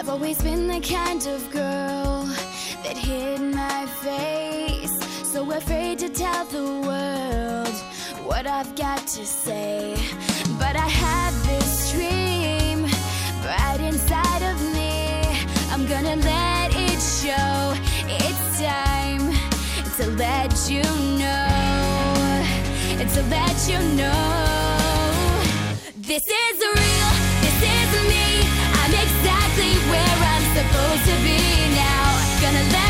I've always been the kind of girl that hid my face. So afraid to tell the world what I've got to say. But I have this dream right inside of me. I'm gonna let it show. It's time to let you know. To let you know. To be now. Gonna let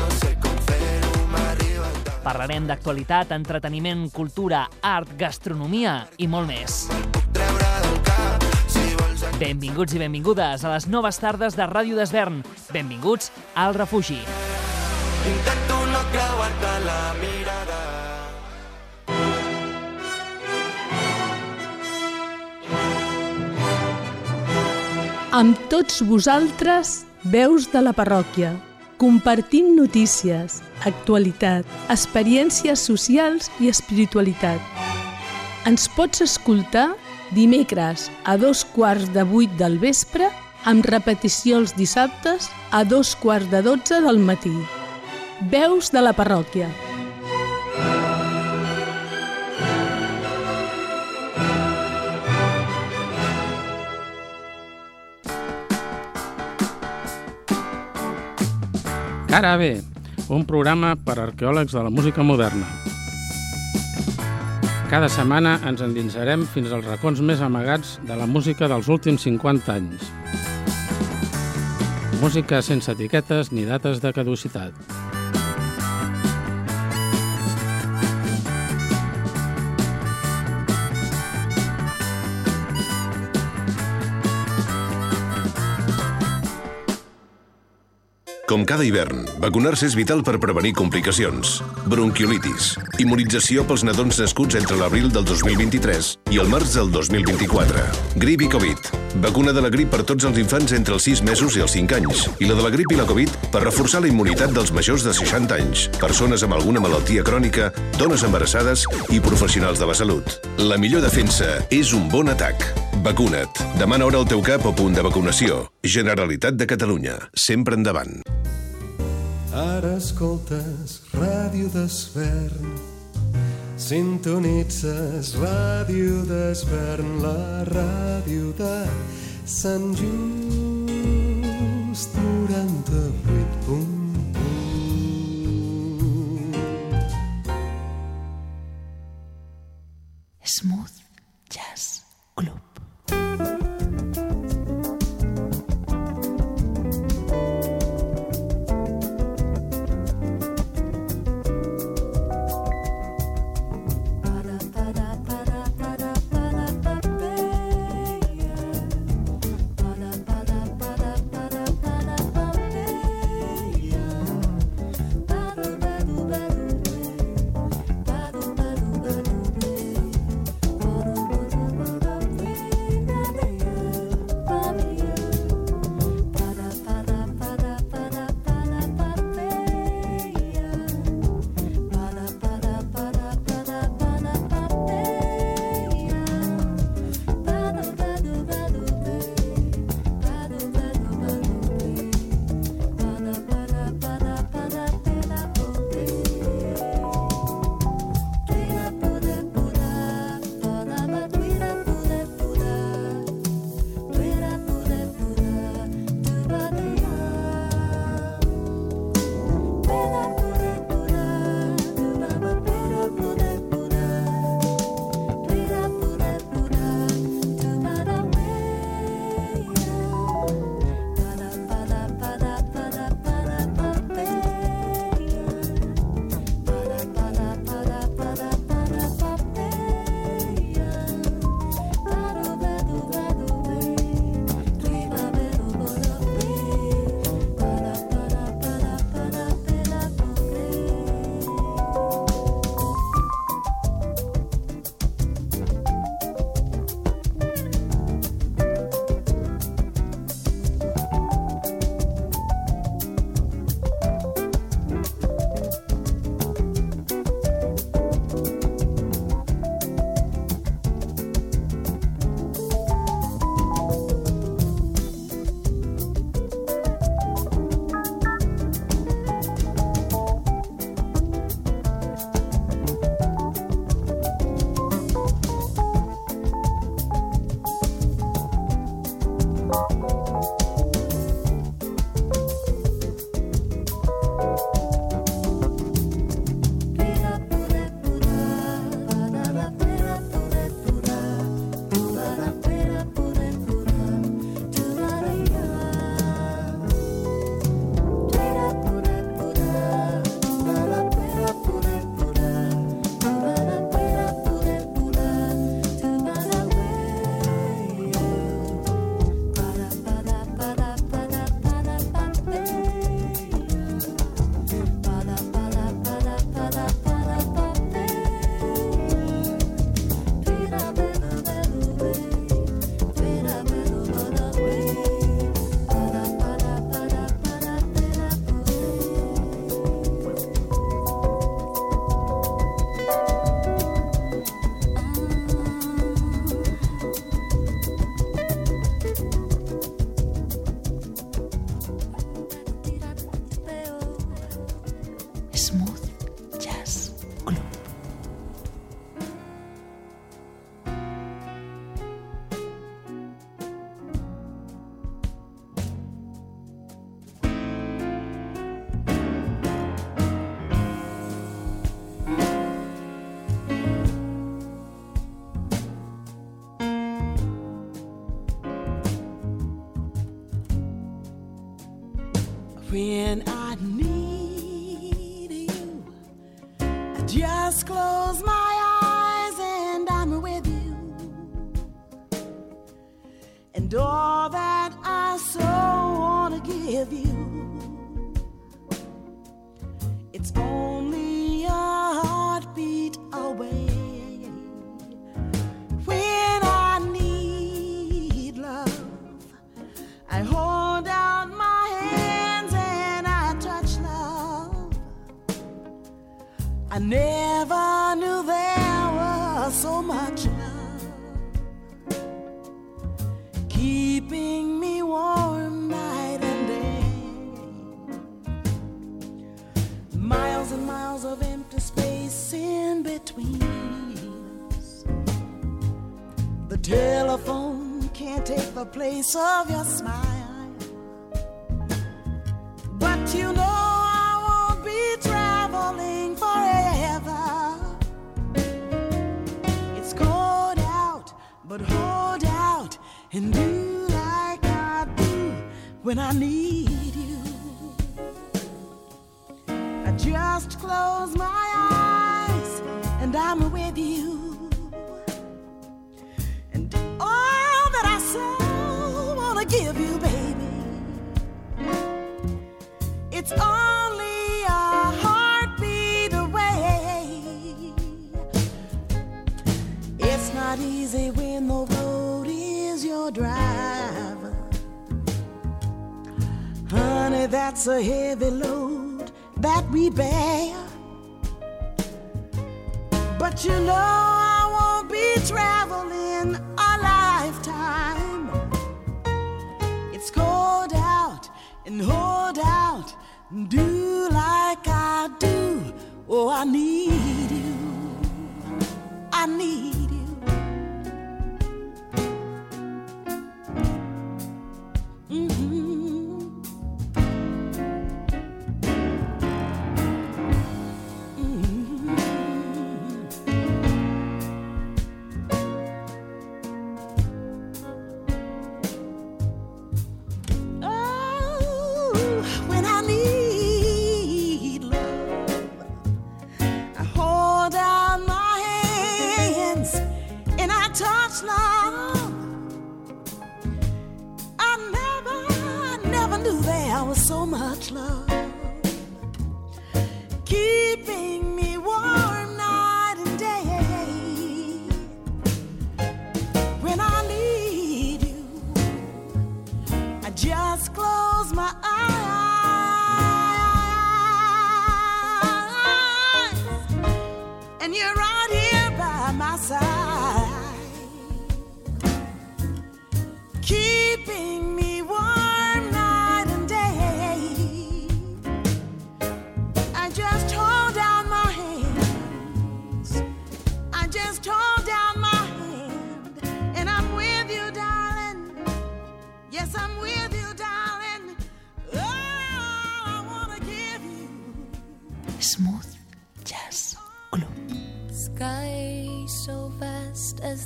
No sé com fer-ho, m'arriba el tant. Parlarem d'actualitat, entreteniment, cultura, art, gastronomia i molt més. Benvinguts i benvingudes a les noves tardes de Ràdio d'Esvern. Benvinguts al refugi. Intento no creuar-te la mirada. Amb tots vosaltres, veus de la parròquia. Compartim notícies, actualitat, experiències socials i espiritualitat. Ens pots escoltar dimecres a dos quarts de vuit del vespre amb repetició els dissabtes a dos quarts de dotze del matí. Veus de la parròquia. Cara B, un programa per a arqueòlegs de la música moderna. Cada setmana ens endinsarem fins als racons més amagats de la música dels últims 50 anys. Música sense etiquetes ni dates de caducitat. Com cada hivern, vacunar-se és vital per prevenir complicacions. Bronquiolitis. Immunització pels nadons nascuts entre l'abril del 2023 i el març del 2024. Grip i Covid. Vacuna de la grip per tots els infants entre els 6 mesos i els 5 anys. I la de la grip i la Covid per reforçar la immunitat dels majors de 60 anys, persones amb alguna malaltia crònica, dones embarassades i professionals de la salut. La millor defensa és un bon atac. Vacuna't. Demana hora al teu cap o punt de vacunació. Generalitat de Catalunya. Sempre endavant. Ara escoltes Ràdio d'Esvern. Sintonitzes Ràdio d'Esvern, la ràdio de Sant Just 98.1. Smooth of your smile. But you know I won't be traveling forever. It's cold out, but hold out and do like I do when I need you. I just close my eyes. It's only a heartbeat away. It's not easy when the road is your driver. Honey, that's a heavy load that we bear. But you know I won't be traveling Do like I do. Oh, I need you. I need love.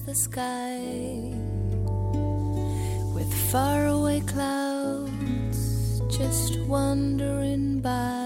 the sky with faraway clouds just wandering by.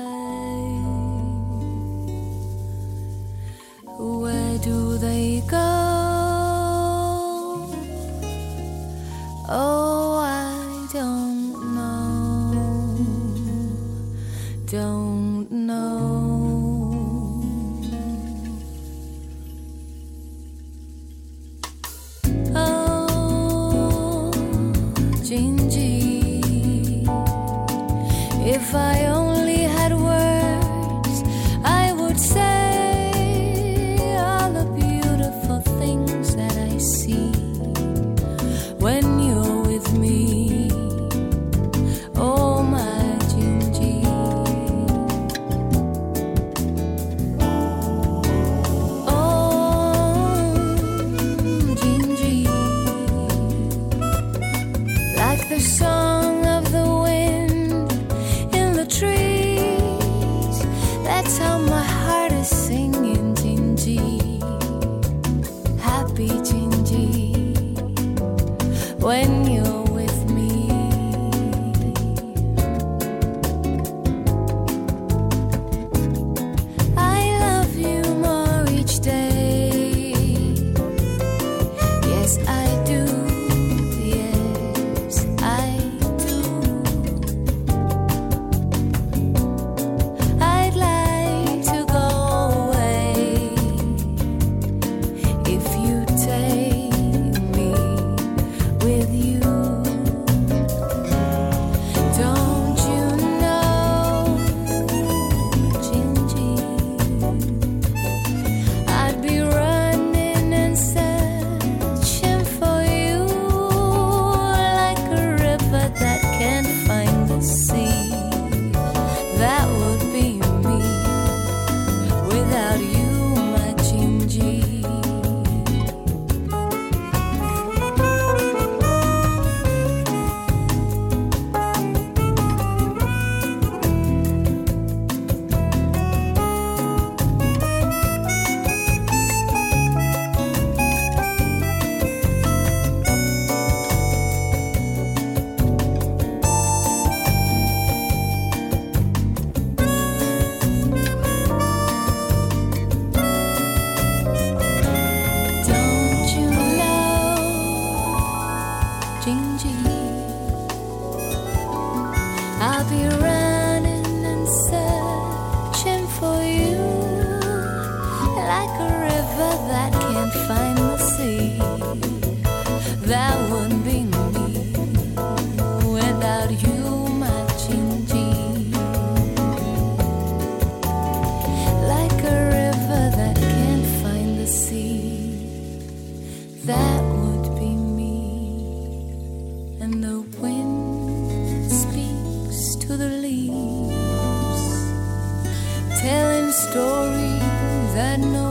no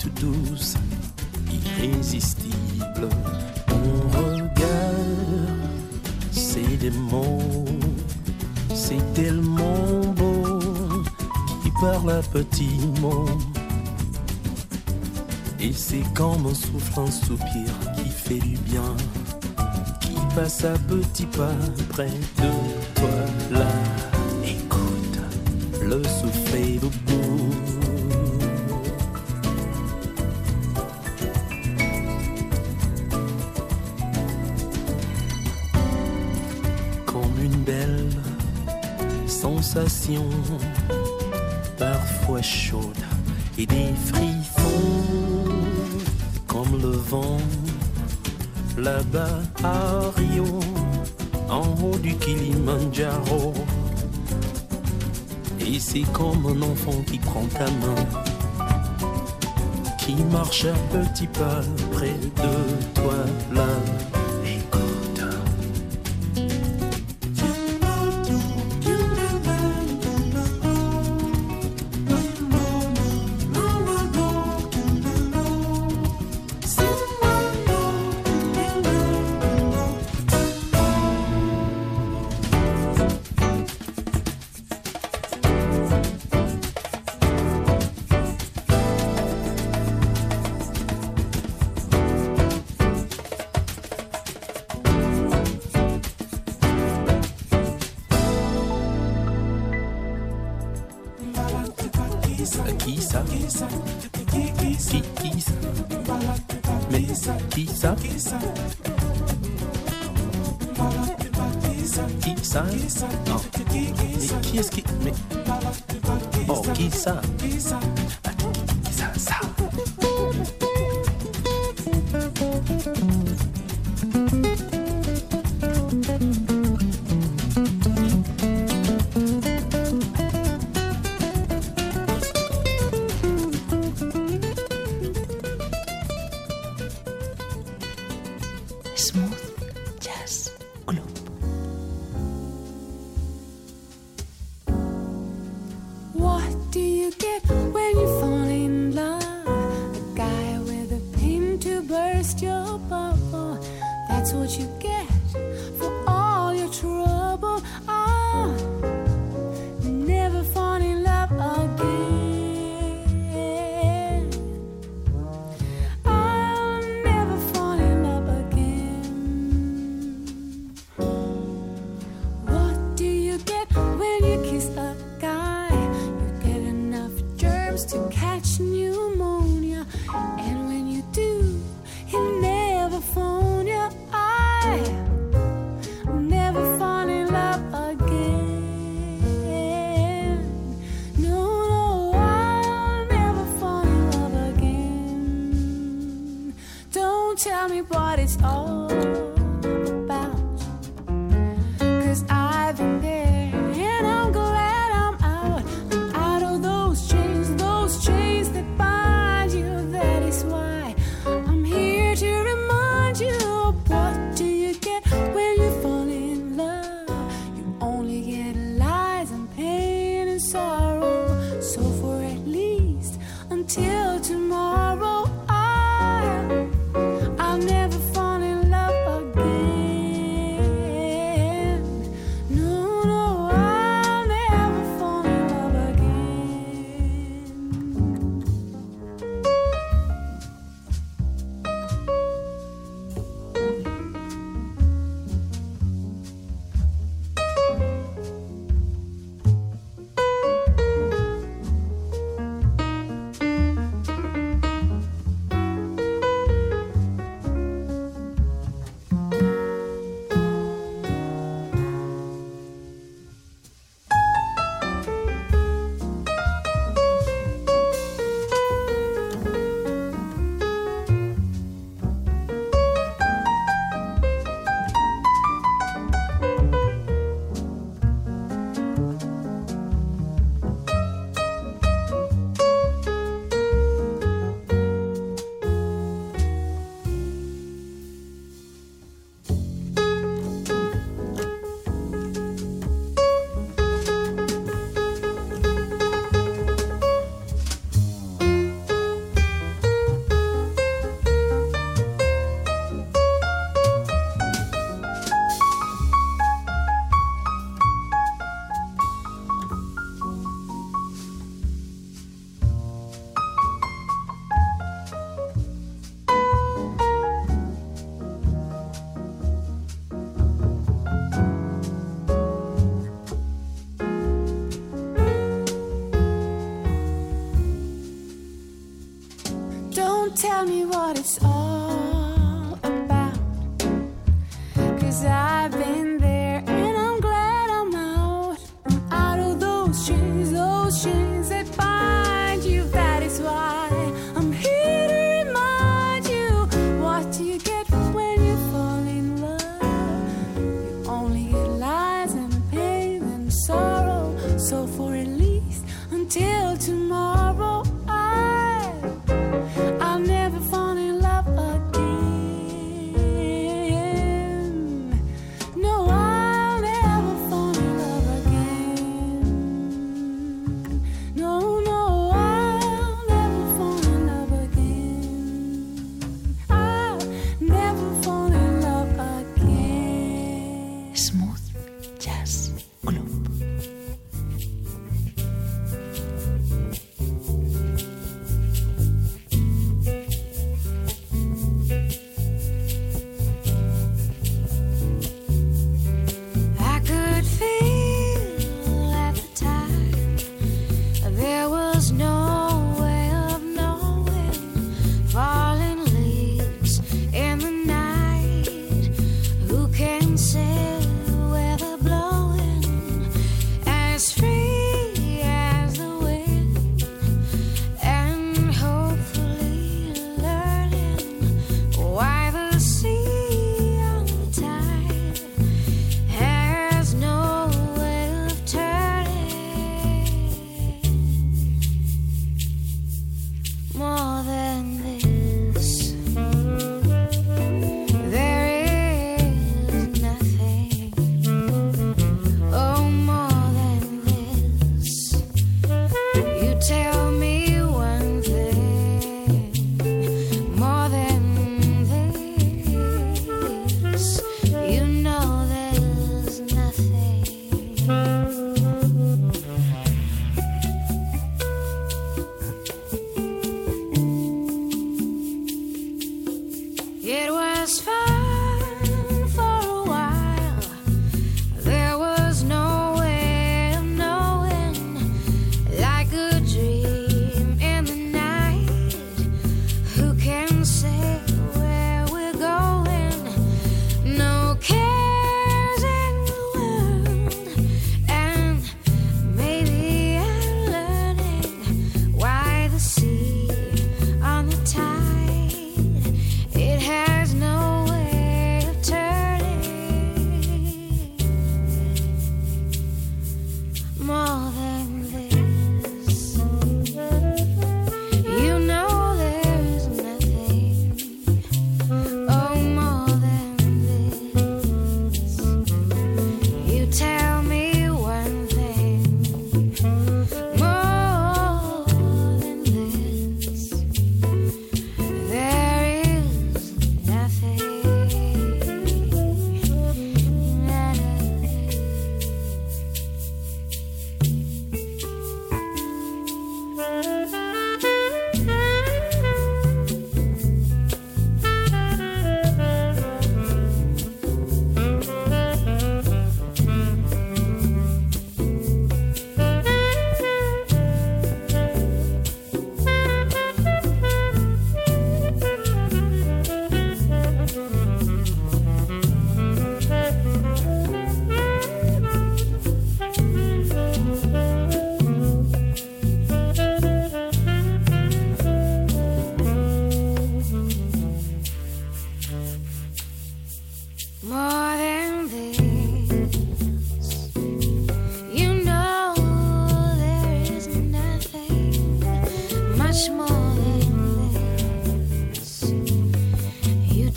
toute douce, irrésistible. Mon regard, c'est des mots, c'est tellement beau, qui parle à petits mots. Et c'est quand mon souffle un soupir qui fait du bien, qui passe à petits pas près de toi là. Écoute, le souffle est parfois chaude et des frissons, comme le vent là-bas à Rio, en haut du Kilimanjaro. Et c'est comme un enfant qui prend ta main, qui marche à petits pas près de toi là. smooth. Tell me what it's all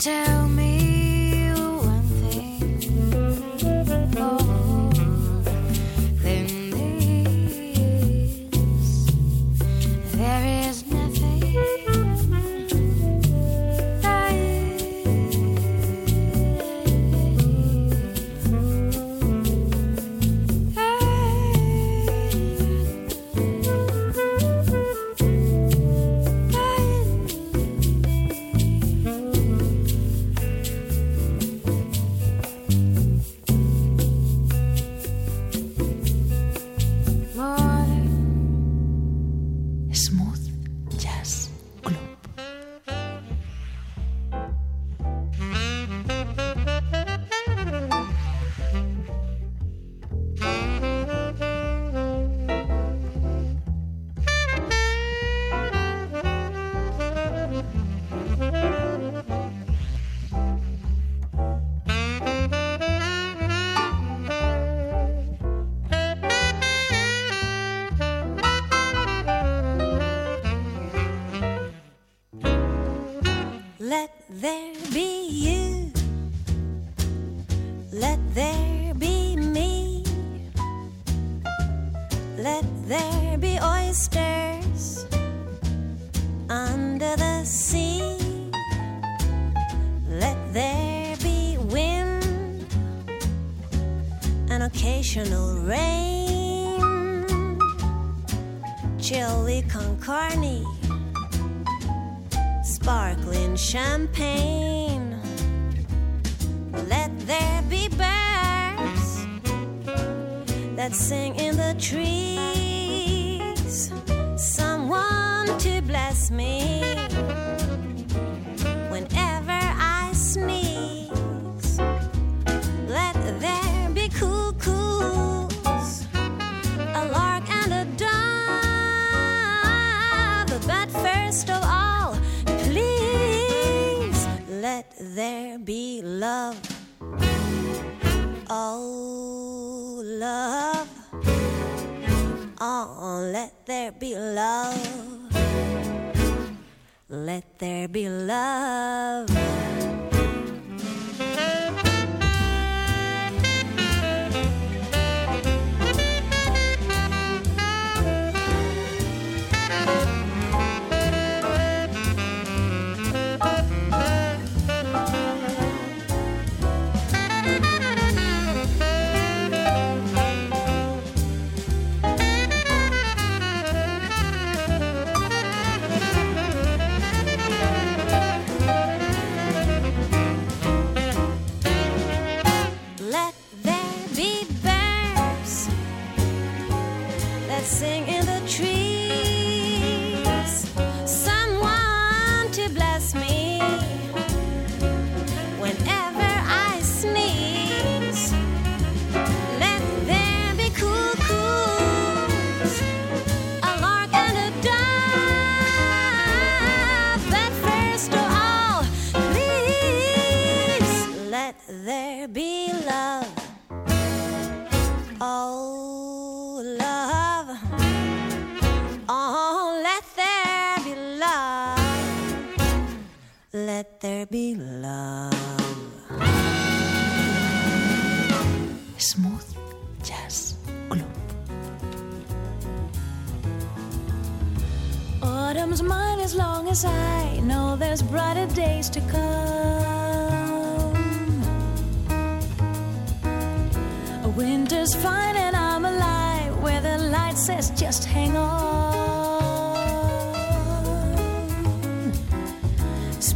tell that in the trees. Someone to bless me Let there be love. Let there be love. Smooth Jazz Club. Autumn's mine as long as I know there's brighter days to come. Winter's fine and I'm alive where the light says just hang on.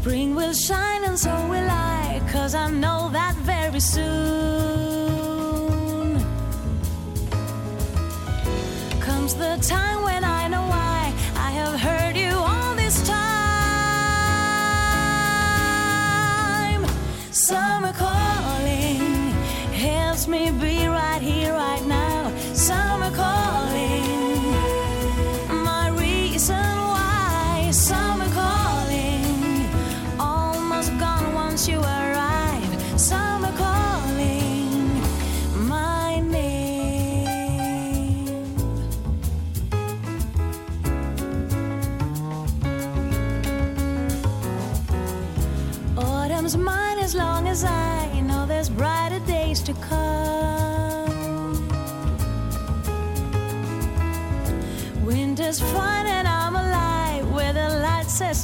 Spring will shine and so will I, cause I know that very soon comes the time when I know why I have heard you all this time. Summer calling helps me be right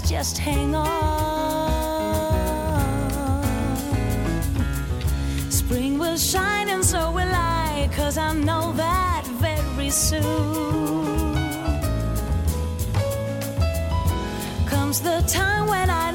just hang on. Spring will shine and so will I, cause I know that very soon. comes the time when I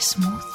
Smooth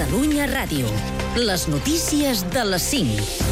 Catalunya Ràdio. Les notícies de les 5.